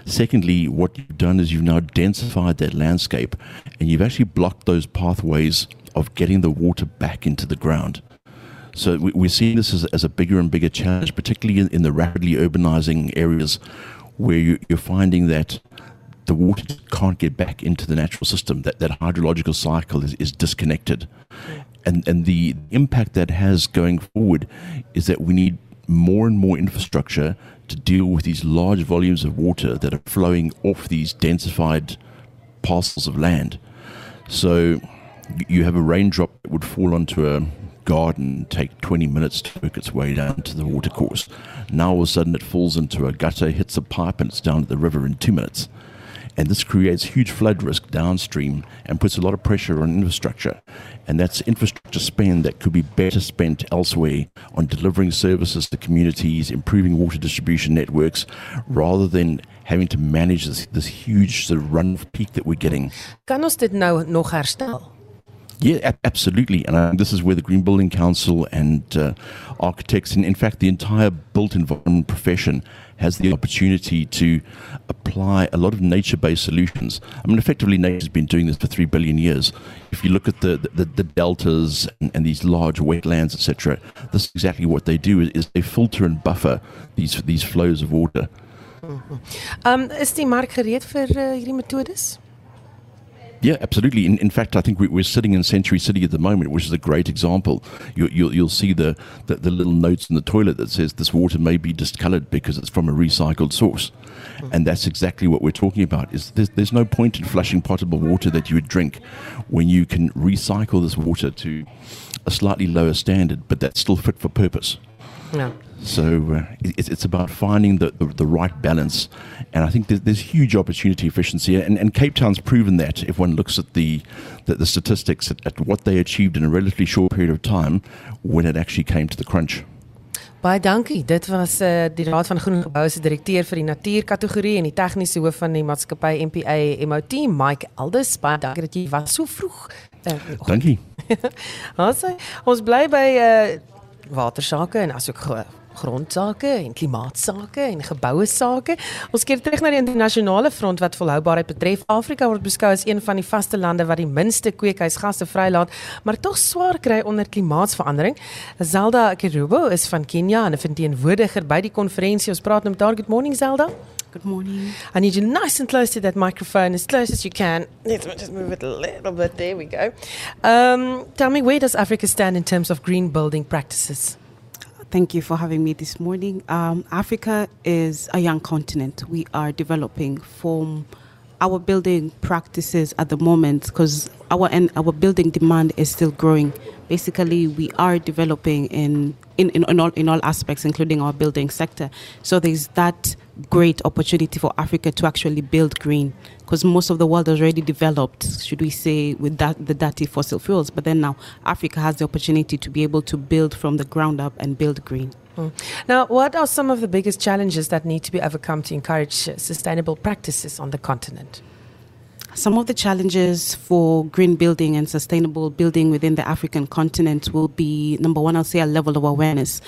Secondly, what you've done is you've now densified that landscape and you've actually blocked those pathways of getting the water back into the ground. So we, are seeing this as, as, a bigger and bigger challenge, particularly in, in the rapidly urbanizing areas where you, you're finding that the water can't get back into the natural system. That that hydrological cycle is, is disconnected, and and the impact that has going forward is that we need more and more infrastructure to deal with these large volumes of water that are flowing off these densified parcels of land. So you have a raindrop that would fall onto a garden take 20 minutes to work its way down to the watercourse. Now all of a sudden it falls into a gutter, hits a pipe, and it's down to the river in two minutes. And this creates huge flood risk downstream and puts a lot of pressure on infrastructure. And that's infrastructure spend that could be better spent elsewhere on delivering services to communities, improving water distribution networks, rather than having to manage this, this huge sort of run peak that we're getting. Kan ons dit nou nog herstel? Yeah, absolutely. And uh, this is where the Green Building Council and uh, architects, and in fact, the entire built environment profession has the opportunity to apply a lot of nature based solutions. I mean, effectively, nature's been doing this for three billion years. If you look at the, the, the deltas and, and, these large wetlands, etc., this is exactly what they do is, they filter and buffer these, these flows of water. Um, is die mark gereed vir uh, hierdie? Yeah, absolutely. In, in fact, I think we, are sitting in Century City at the moment, which is a great example. You, will you'll, you'll see the, the, the, little notes in the toilet that says this water may be discolored because it's from a recycled source. Mm-hmm. And that's exactly what we're talking about. Is there's, there's no point in flushing potable water that you would drink when you can recycle this water to a slightly lower standard, but that's still fit for purpose. Yeah. So uh, it's, it's about finding the, the, the, right balance. And I think there's, there's huge opportunity efficiency. And, and Cape Town's proven that if one looks at the, the, the statistics at, at what they achieved in a relatively short period of time when it actually came to the crunch. Baie dankie. Dit was uh, die Raad van Groen Geboue se direkteur vir die natuurkategorie en die tegniese hoof van die maatskappy MPA MOT, Mike Aldus. Baie dankie dat jy was so vroeg. Uh, dankie. ons ons bly by uh, watersake en asook grondsake en klimaatsake en geboue sake. Ons keer terug na die internasionale front wat volhoubaarheid betref. Afrika word beskou as een van die vaste lande wat die minste kweekhuisgasse vrylaat, maar tog swaar kry onder klimaatsverandering. Zelda Kirubo is van Kenia en 'n verteenwoordiger by die konferensie. Ons praat met haar. Good morning Zelda. Good morning. I need you nice and close to that microphone, as close as you can. Let's just move it a little bit. There we go. Um, tell me, where does Africa stand in terms of green building practices? Thank you for having me this morning. Um, Africa is a young continent. We are developing from our building practices at the moment because our and our building demand is still growing. Basically, we are developing in in, in, in all in all aspects, including our building sector. So there's that great opportunity for Africa to actually build green because most of the world has already developed, should we say, with that, the dirty fossil fuels. But then now Africa has the opportunity to be able to build from the ground up and build green. Mm. Now, what are some of the biggest challenges that need to be overcome to encourage sustainable practices on the continent? Some of the challenges for green building and sustainable building within the African continent will be number one, I'll say a level of awareness.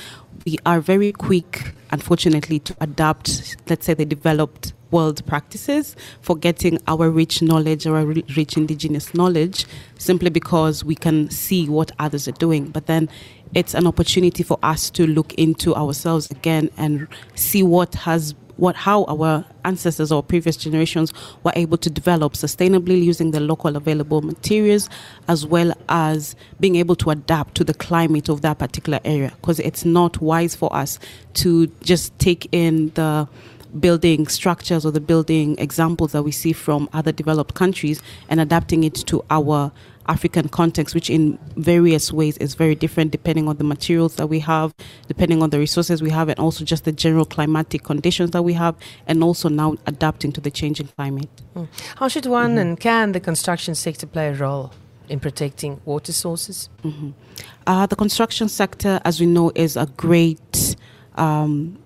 We are very quick, unfortunately, to adapt, let's say, the developed world practices, forgetting our rich knowledge or our rich indigenous knowledge simply because we can see what others are doing. But then it's an opportunity for us to look into ourselves again and see what has what how our ancestors or previous generations were able to develop sustainably using the local available materials as well as being able to adapt to the climate of that particular area. Because it's not wise for us to just take in the building structures or the building examples that we see from other developed countries and adapting it to our African context, which in various ways is very different depending on the materials that we have, depending on the resources we have, and also just the general climatic conditions that we have, and also now adapting to the changing climate. Mm. How should one mm-hmm. and can the construction sector play a role? In protecting water sources? Mm-hmm. Uh, the construction sector, as we know, is a great um,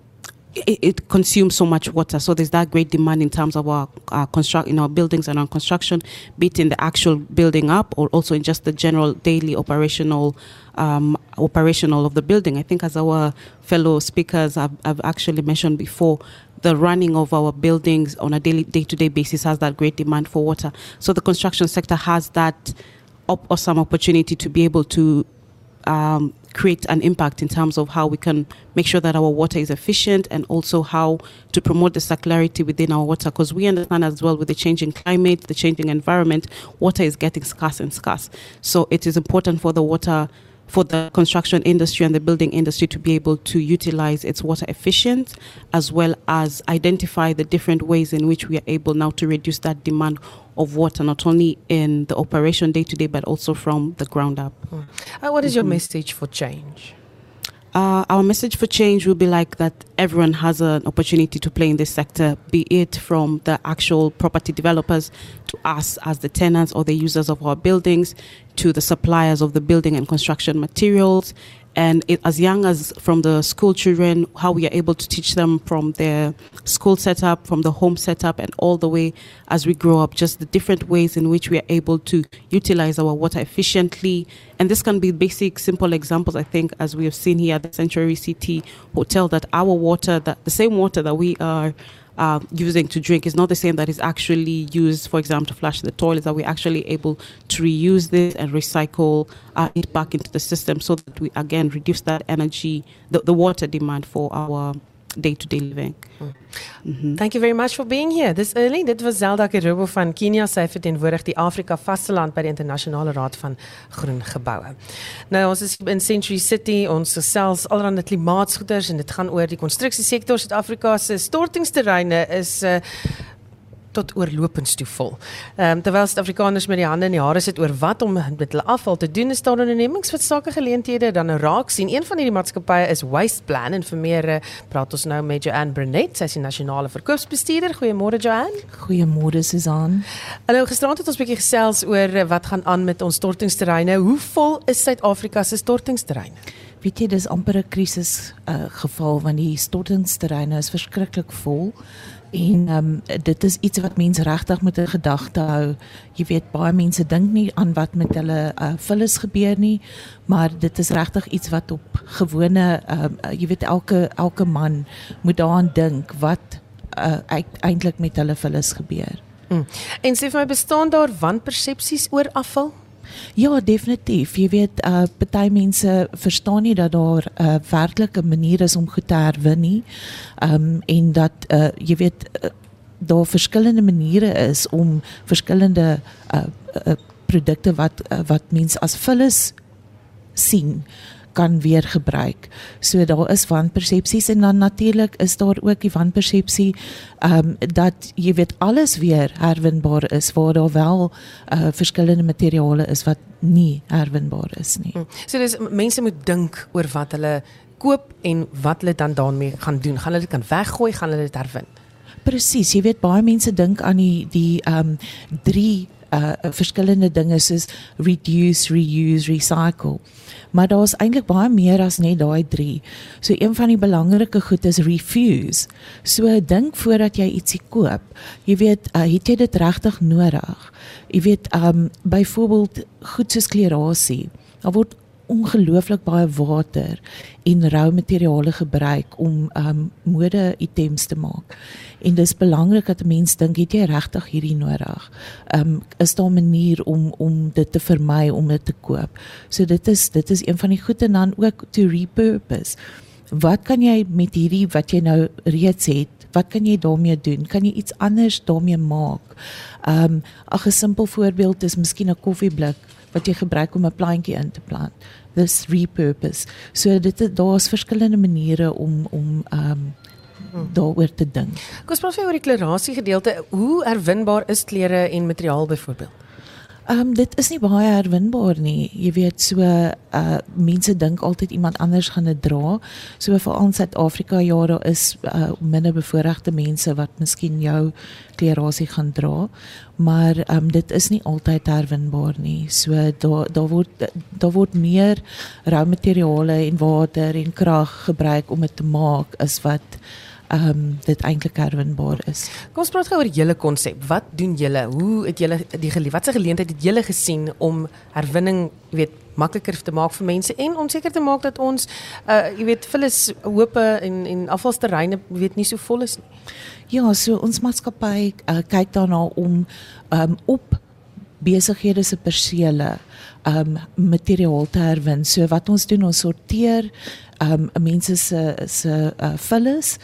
it, it, consumes so much water. So there's that great demand in terms of our, our construct in our buildings and our construction, be it in the actual building up or also in just the general daily operational um, operational of the building. I think as our fellow speakers have, have actually mentioned before, the running of our buildings on a daily day-to-day basis has that great demand for water. So the construction sector has that op- awesome opportunity to be able to um, create an impact in terms of how we can make sure that our water is efficient and also how to promote the circularity within our water. Because we understand as well with the changing climate the changing environment water is getting scarce and scarce. So it is important for the water for the construction industry and the building industry to be able to utilize its water efficient as well as identify the different ways in which we are able now to reduce that demand of water not only in the operation day to day but also from the ground up. Uh, what is your mm-hmm. message for change? Uh, our message for change will be like that everyone has an opportunity to play in this sector, be it from the actual property developers to us as the tenants or the users of our buildings, to the suppliers of the building and construction materials, and it, as young as from the school children, how we are able to teach them from their school setup, from the home setup, and all the way as we grow up, just the different ways in which we are able to utilize our water efficiently. And this can be basic, simple examples, I think, as we have seen here at the Century City Hotel, that our water, that the same water that we are uh, using to drink is not the same that is actually used, for example, to flush the toilets. Are we're actually able to reuse this and recycle uh, it back into the system so that we again reduce that energy, the, the water demand for our day-to-day living. Mm-hmm. Thank you very much for being here. This early, dit was Zelda Kerubo van Kenia sy verteenwoordig die Afrika vasteland by die internasionale raad van groen geboue. Nou ons is in Century City, ons gesels allerhande klimaatsgoeders en dit gaan oor die konstruksiesektor Suid-Afrika se stortingsterreine is uh, tot oorlopends toe vol. Ehm um, terwyl Suid-Afrikaners met die hande in die hare sit oor wat om met hulle afval te doen, is daar ondernemings wat sake geleenthede dan raak sien. Een van hierdie maatskappye is Waste Plan en vir meer uh, praat ons nou met Joanne Brunet, sy is die nasionale verkoopsbestuurder. Goeiemôre Joanne. Goeiemôre Susan. Hallo, gisterand het ons 'n bietjie gesels oor uh, wat gaan aan met ons stortingsterreine. Hoe vol is Suid-Afrika se stortingsterreine? Weet jy, dis amper 'n krisis uh, geval want die stortingsterreine is verskriklik vol. En um, dit is iets wat mense regtig met 'n gedagte hou. Jy weet baie mense dink nie aan wat met hulle uh, vullis gebeur nie, maar dit is regtig iets wat op gewone um, uh, jy weet elke elke man moet daaraan dink wat uh, eintlik met hulle vullis gebeur. Mm. En sê vir my bestaan daar wanpersepsies oor afval? Ja, definitief. Jy weet, uh party mense verstaan nie dat daar 'n uh, werklike manier is om goed te herwin nie. Um en dat uh jy weet uh, daar verskillende maniere is om verskillende uh, uh produkte wat uh, wat mense as vullis sien kan weer gebruik. So daar is wanpersepsies en dan natuurlik is daar ook die wanpersepsie ehm um, dat jy weet alles weer herwinbaar is waar daar wel uh verskillende materiale is wat nie herwinbaar is nie. Hmm. So dis mense moet dink oor wat hulle koop en wat hulle dan daarmee gaan doen. Gaan hulle dit kan weggooi, gaan hulle dit herwin? Presies, jy weet baie mense dink aan die die ehm um, drie uh verskillende dinge soos reduce, reuse, recycle. Maar daar's eintlik baie meer as net daai 3. So een van die belangrike goed is refuse. So dink voordat jy ietsie koop. Jy weet, uh, het jy dit regtig nodig? Jy weet, um byvoorbeeld goed soos klerasie. Daar word ongelooflik baie water en rou materiale gebruik om um mode items te maak. En dis belangrik dat 'n mens dink het jy regtig hierdie nodig? Um is daar 'n manier om om dit te vermy om dit te koop? So dit is dit is een van die goeie en dan ook to repurpose. Wat kan jy met hierdie wat jy nou reeds het Wat kan jy daarmee doen? Kan jy iets anders daarmee maak? Um 'n simpel voorbeeld is miskien 'n koffieblik wat jy gebruik om 'n plantjie in te plant. This repurpose. So dit daar's verskillende maniere om om um daaroor te dink. Kom ons praat oor die klerasie gedeelte. Hoe herwinbaar is klere en materiaal byvoorbeeld? Ehm um, dit is nie baie herwinbaar nie. Jy weet so uh mense dink altyd iemand anders gaan dit dra. So veral in Suid-Afrika ja, daar is uh minder bevoorregte mense wat miskien jou klerasie gaan dra, maar ehm um, dit is nie altyd herwinbaar nie. So daar daar word daar word meer rou materiale en water en krag gebruik om dit te maak is wat ehm um, dit eintlik herwinbaar is. Kom ons praat gou oor julle konsep. Wat doen julle? Hoe het julle die geleef? Watse geleentheid het julle gesien om herwinning, jy weet, makliker te maak vir mense en om seker te maak dat ons uh jy weet vullis hope en en afvalsterreine weet nie so vol is nie. Ja, so ons maatskappy uh, kyk daarna om um op besighede se persele um materiaal te herwin. So wat ons doen, ons sorteer um mense se se uh, vullis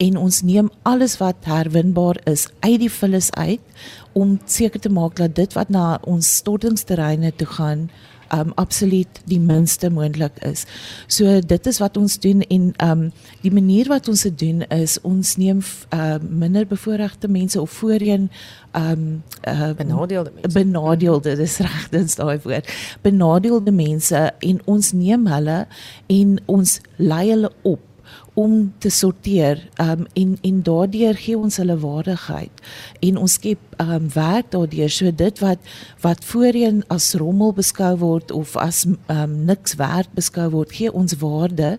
en ons neem alles wat herwinbaar is uit die vullis uit om seker te maak dat dit wat na ons stortingsterreine toe gaan um absoluut die minste moontlik is. So dit is wat ons doen en um die manier wat ons dit doen is ons neem uh minder bevoorregte mense of voorheen um uh benadeelde mense. Benadeelde, dis reg, dis daai woord. Benadeelde mense en ons neem hulle en ons lei hulle op om te sorteer um, en en daardeur gee ons hulle waardigheid en ons skep um, werk daardeur so dit wat wat voorheen as rommel beskou word of as um, niks werd beskou word gee ons waarde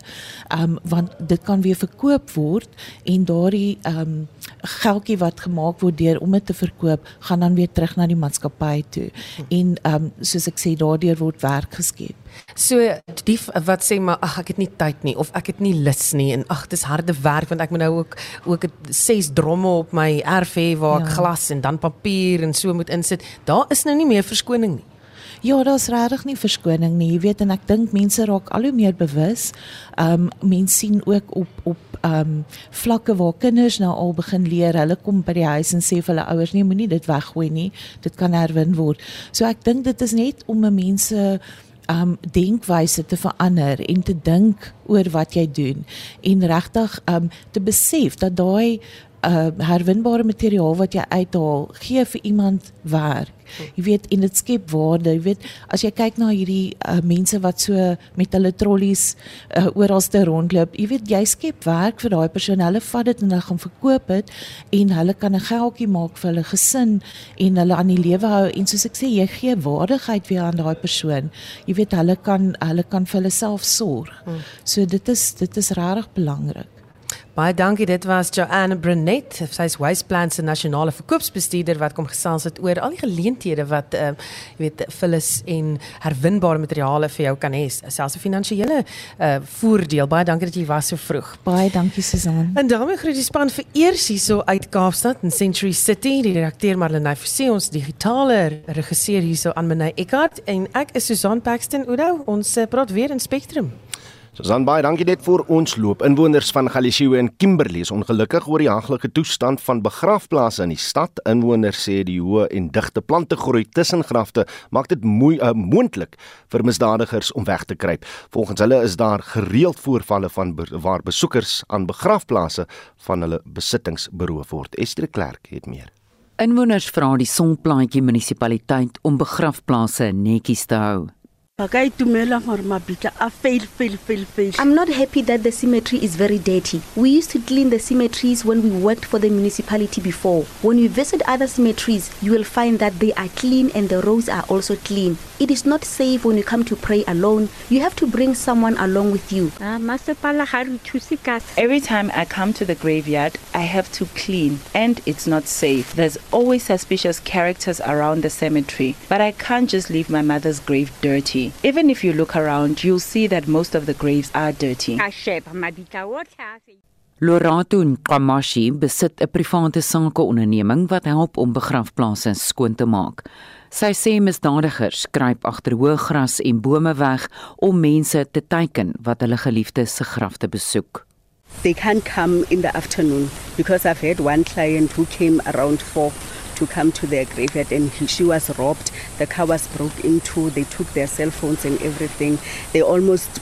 um, want dit kan weer verkoop word en daardie um, geldjie wat gemaak word deur om dit te verkoop gaan dan weer terug na die maatskappy toe en um, soos ek sê daardeur word werk geskep So die wat sê maar ag ek het nie tyd nie of ek het nie lus nie en ag dis harde werk want ek moet nou ook ook ses dromme op my erf hê waar ek ja. glas en dan papier en so moet insit. Daar is nou nie meer verskoning nie. Ja, daar's regtig nie verskoning nie. Jy weet en ek dink mense raak al hoe meer bewus. Ehm um, mense sien ook op op ehm um, vlakke waar kinders nou al begin leer. Hulle kom by die huis en sê vir hulle ouers nee, moenie dit weggooi nie. Dit kan herwin word. So ek dink dit is net om mense um denkwyse te verander en te dink oor wat jy doen en regtig um te besef dat daai uh herwinbare materiaal wat jy uithaal gee vir iemand werk. Jy weet en dit skep waarde. Jy weet as jy kyk na hierdie uh, mense wat so met hulle trollies uh, oralste rondloop, jy weet jy skep werk vir daai persoon. Hulle vat dit en hulle gaan verkoop dit en hulle kan 'n geldjie maak vir hulle gesin en hulle aan die lewe hou en soos ek sê jy gee waardigheid weer aan daai persoon. Jy weet hulle kan hulle kan vir hulle self sorg. Hmm. So dit is dit is regtig belangrik. Baie dankie. Dit was Joanne Brunet, sy is Wasteplans se nasionale verkoopsbestuurder wat kom gesels het oor al die geleenthede wat ehm uh, jy weet vullis en herwinbare materiale vir jou kan hê, selfs 'n finansiële uh, voordeel. Baie dankie dat jy was so vroeg. Baie dankie Susan. En daarmee groet die span vir eers hierso uit Kaapstad in Century City, die redakteur Marlenae Forsie, ons digitale regisseur hierso aan Menai Eckart en ek is Susan Paxton Oudo. Ons uh, praat weer in Spectrum. Susan baie dankie net vir ons loop. Inwoners van Galisiwe en Kimberley is ongelukkig oor die haglike toestand van begrafplaase in die stad. Inwoners sê die hoë en digte plantegroei tussen grafte maak dit moe, uh, moontlik vir misdadigers om weg te kruip. Volgens hulle is daar gereeld voorvalle van be waar besoekers aan begrafplaase van hulle besittings beroof word. Esther Klerk het meer. Inwoners vra die Sonplaatjie munisipaliteit om begrafplaase netjies te hou. I'm not happy that the cemetery is very dirty. We used to clean the cemeteries when we worked for the municipality before. When you visit other cemeteries, you will find that they are clean and the roads are also clean. It is not safe when you come to pray alone. You have to bring someone along with you. Ah, Every time I come to the graveyard, I have to clean and it's not safe. There's always suspicious characters around the cemetery, but I can't just leave my mother's grave dirty. Even if you look around, you'll see that most of the graves are dirty. Lorato Nkamashi besit 'n private sakeonderneming wat help om begrafplaase skoon te maak. Sy sê misdadigers kruip agter hoë gras en bome weg om mense te teiken wat hulle geliefdes se grafte besoek. They can't come in the afternoon because I've had one client who came around 4 to come to their graveyard and he, she was robbed. The car was broke into. They took their cell phones and everything. They almost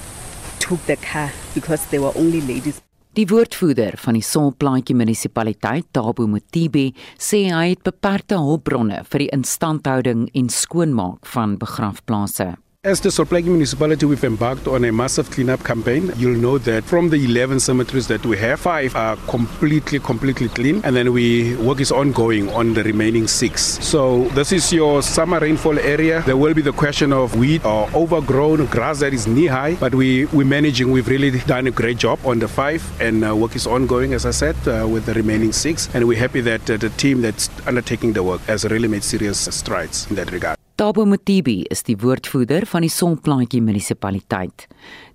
took the car because they were only ladies. Die woordvoerder van die Sonplaatjie munisipaliteit, Tabo Motibi, sê hy het beperkte hulpbronne vir die instandhouding en skoonmaak van begrafplaase. As the Solplagi municipality, we've embarked on a massive cleanup campaign. You'll know that from the 11 cemeteries that we have, five are completely, completely clean, and then we work is ongoing on the remaining six. So this is your summer rainfall area. There will be the question of weed or overgrown grass that is knee high, but we we're managing. We've really done a great job on the five, and uh, work is ongoing, as I said, uh, with the remaining six. And we're happy that uh, the team that's undertaking the work has really made serious strides in that regard. Tabo Motibi is die woordvoerder van die Sonplaatjie munisipaliteit.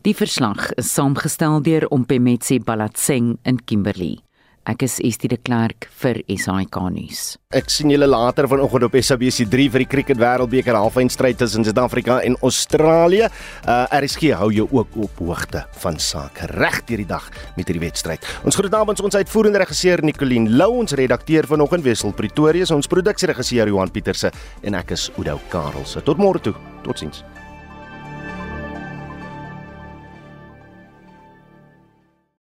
Die verslag is saamgestel deur Ompemetsi Balatseng in Kimberley. Ek is Estie de Klerk vir SAK nuus. Ek sien julle later vanoggend op SABC3 vir die Cricket Wêreldbeker halfeindstryd tussen Suid-Afrika en Australië. Uh RSG hou jou ook op hoogte van sake reg deur die dag met hierdie wedstryd. Ons groet namens ons uitvoerende regisseur Nicoline Lou, ons redakteur vanoggend Wessel Pretorius, ons produksieregisseur Johan Pieterse en ek is Oudou Karelse. Tot môre toe. Totsiens.